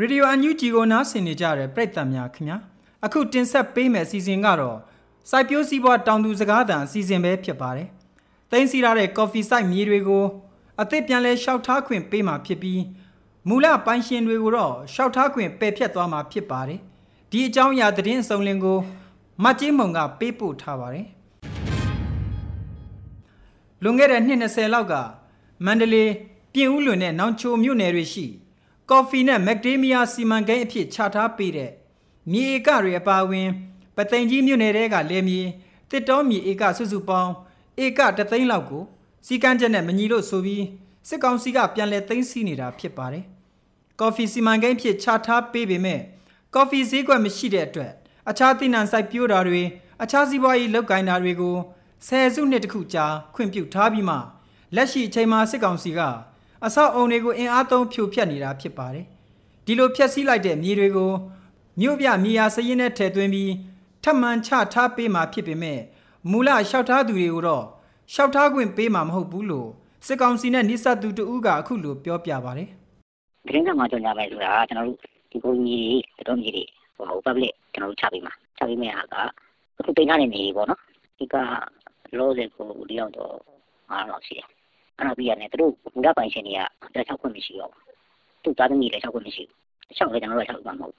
ရေဒီယိုအန်ယူဂျီကိုနားဆင်နေကြတဲ့ပရိသတ်များခင်ဗျာအခုတင်ဆက်ပေးမယ့်အစီအစဉ်ကတော့စိုက်ပျိုးစည်းပွားတောင်သူစကားသံအစီအစဉ်ပဲဖြစ်ပါတယ်။တင်းစီရတဲ့ကော်ဖီစိုက်မြေတွေကိုအသစ်ပြန်လဲရှောက်ထားခွင့်ပေးမှာဖြစ်ပြီးမူလပိုင်ရှင်တွေကိုတော့ရှောက်ထားခွင့်ပယ်ဖြတ်သွားမှာဖြစ်ပါတယ်။ဒီအကြောင်းအရာသတင်းအစုံလင်ကိုမတ်ကြီးမုံကပေးပို့ထားပါတယ်။လွန်ခဲ့တဲ့နှစ်20လောက်ကမန္တလေးပြင်ဦးလွင်နဲ့နောင်ချိုမြို့နယ်တွေရှိ ကော်ဖီနဲ့မက်ဒေးမီးယားစီမံကိန်းအဖြစ်ချထားပေးတဲ့မြေဧကတွေအပါအဝင်ပသိမ်ကြီးမြို့နယ်တဲကလယ်မြေတစ်တောမြေဧကစုစုပေါင်းဧကတသိန်းလောက်ကိုစီကန်းချက်နဲ့မညီလို့ဆိုပြီးစစ်ကောင်စီကပြန်လည်သိမ်းဆည်းနေတာဖြစ်ပါတယ်။ကော်ဖီစီမံကိန်းဖြစ်ချထားပေးပေမဲ့ကော်ဖီဈေးကွက်မရှိတဲ့အတွက်အခြားသီးနှံစိုက်ပျိုးတာတွေအခြားစီးပွားရေးလုပ်ကိုင်တာတွေကိုဆယ်စုနှစ်တခုကြာခွင့်ပြုထားပြီးမှလက်ရှိအချိန်မှာစစ်ကောင်စီက အဆောက်အုံတွေကိုအင်အားသုံးဖြိုဖျက်နေတာဖြစ်ပါတယ်။ဒီလိုဖျက်ဆီးလိုက်တဲ့မြေတွေကိုမြို့ပြမြေယာစရင်နဲ့ထည့်သွင်းပြီးထပ်မံချထားပေးမှာဖြစ်ပေမဲ့မူလလျှောက်ထားသူတွေကိုတော့လျှောက်ထားခွင့်ပေးမှာမဟုတ်ဘူးလို့စစ်ကောင်စီနဲ့နိစသူတဦးကအခုလိုပြောပြပါတယ်။သတင်းကမှကြော်ညာပဲဆိုတာကျွန်တော်တို့ဒီပုံကြီးတွေတော်ကြီးတွေဟို public ကျွန်တော်တို့ချပေးမှာချပေးမယ့်ဟာကအခုတင်ထားနေနေပေါ့နော်။ဒီကလောစင်ကိုဒီအောင်တော့အားတော့ရှိတယ် အဲ့ဒါပြီးရတယ်သူတို့မူလပိုင်ရှင်တွေကလက်ချောက်ခွင့်မရှိတော့ဘူးသူသားသမီးလက်ချောက်ခွင့်မရှိဘူးချောက်လေကျွန်တော်တို့ချောက်မှာမဟုတ်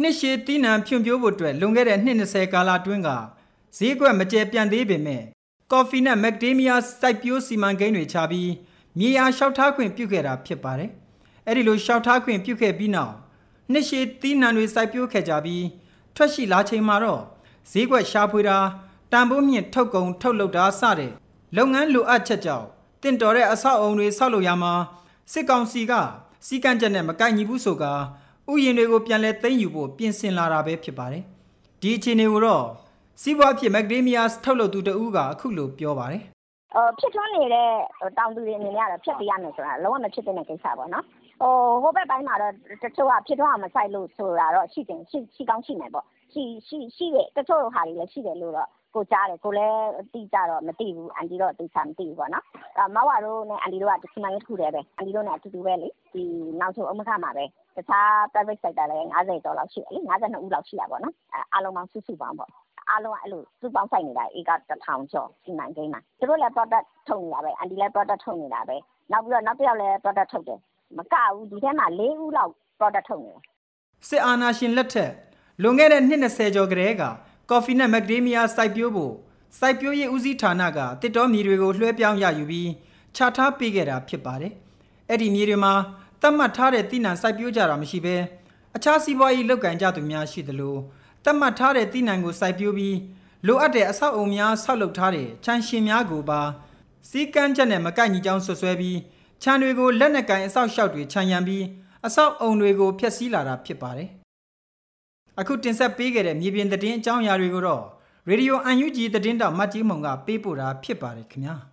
နှစ်ရှည်တီးနှံဖြွံ့ဖြိုးဖို့အတွက်လွန်ခဲ့တဲ့နှစ်20ကာလအတွင်းကဈေးကွက်မကျပြန့်သေးပေမဲ့ကော်ဖီနဲ့မက်ဒေးမီးယားစိုက်ပျိုးစီမံကိန်းတွေချပြီးမြေယာလျှောက်ထားခွင့်ပြုခဲ့တာဖြစ်ပါတယ်အဲ့ဒီလိုလျှောက်ထားခွင့်ပြုခဲ့ပြီးနောက်နှစ်ရှည်တီးနှံတွေစိုက်ပျိုးခဲ့ကြပြီးထွက်ရှိလာချိန်မှာတော့ဈေးကွက်ရှာဖွေတာတန်ဖိုးမြင့်ထုတ်ကုန်ထုတ်လုပ်တာစတဲ့လုပ်ငန်းလိုအပ်ချက်ကြောင့် တင့်တော်တဲ့အဆောက်အုံတွေဆောက်လုပ်ရမှာစစ်ကောင်စီကစီကန့်ချက်နဲ့မကိုက်ညီဘူးဆိုကဥယျာဉ်တွေကိုပြန်လဲသိမ်းယူဖို့ပြင်ဆင်လာတာပဲဖြစ်ပါတယ်ဒီအခြေအနေကိုတော့စီးပွားဖြစ်မက်ဒေးမီးယားထုတ်လုပ်သူတဦးကအခုလိုပြောပါတယ်အော်ဖြစ်ထွန်းနေတဲ့တောင်သူတွေအနေနဲ့ကတော့ဖြတ်ပြရမယ်ဆိုတာလုံးဝမဖြစ်တဲ့ကိစ္စပေါ့နော်ဟိုဟိုဘက်ပိုင်းမှာတော့တချို့ကဖြစ်ထွန်းအောင်မဆိုင်လို့ဆိုတာတော့ရှိတယ်ရှိရှိကောင်းရှိမယ်ပေါ့ ရှိရှိရှိတဲ့တချို့ဟာတွေလည်းရှိတယ်လို့တော့ကိုကြားတယ်ကိုလည်းအတိအကျတော့မသိဘူးအန်တီတော့အတိအကျမသိဘူးပေါ့နော်အဲမဝါတို့နဲ့အန်တီတို့ကဒီစီမံကိန်းတစ်ခုတည်းပဲအန်တီတို့နဲ့အတူတူပဲလေဒီနောက်ဆုံးအမခမှာပဲတခြား private sector လည်း50ကျော်လောက်ရှိတယ်လေ52ဦးလောက်ရှိတာပေါ့နော်အဲအားလုံးပေါင်းစုစုပေါင်းပေါ့အားလုံးကအဲ့လိုစုပေါင်းဆိုင်နေတာဧက1000ကျော်စီမံကိန်းမှာသူတို့လည်း product ထုတ်နေတာပဲအန်တီလည်း product ထုတ်နေတာပဲနောက်ပြီးတော့နောက်တစ်ယောက်လည်း product ထုတ်တယ်မကဘူးဒီထဲမှာ၄ဦးလောက် product ထုတ်နေတယ်စစ်အာဏာရှင်လက်ထက် လွန်ခဲ့တဲ့နှစ်20ကျော်ကတည်းကကော်ဖီနဲ့မက်ဂဒေးမီးယားစိုက်ပျိုးဖို့စိုက်ပျိုးရေးဦးစီးဌာနကတစ်တော်မြေတွေကိုလွှဲပြောင်းရယူပြီးချထားပေးခဲ့တာဖြစ်ပါတယ်။အဲ့ဒီမြေတွေမှာတတ်မှတ်ထားတဲ့တိနံစိုက်ပျိုးကြတာမရှိဘဲအခြားစီးပွားရေးလုပ်ကင်ကြသူများရှိသလိုတတ်မှတ်ထားတဲ့တိနံကိုစိုက်ပျိုးပြီးလိုအပ်တဲ့အဆောက်အုံများဆောက်လုပ်ထားတဲ့ခြံရှင်များကိုပါစီကန်းချက်နဲ့မကိုက်ညီကြောင်းဆွဆွဲပြီးခြံတွေကိုလက်နက်ကင်အဆောက်အရှောက်တွေခြံရံပြီးအဆောက်အုံတွေကိုဖျက်ဆီးလာတာဖြစ်ပါတယ်။ အခုတင်ဆက်ပေးခဲ့တဲ့မြေပြင်သတင်းအကြောင်းအရာတွေကိုတော့ရေဒီယို UNG သတင်းတောက်မတ်ကြီးမုံကပေးပို့တာဖြစ်ပါတယ်ခင်ဗျာ။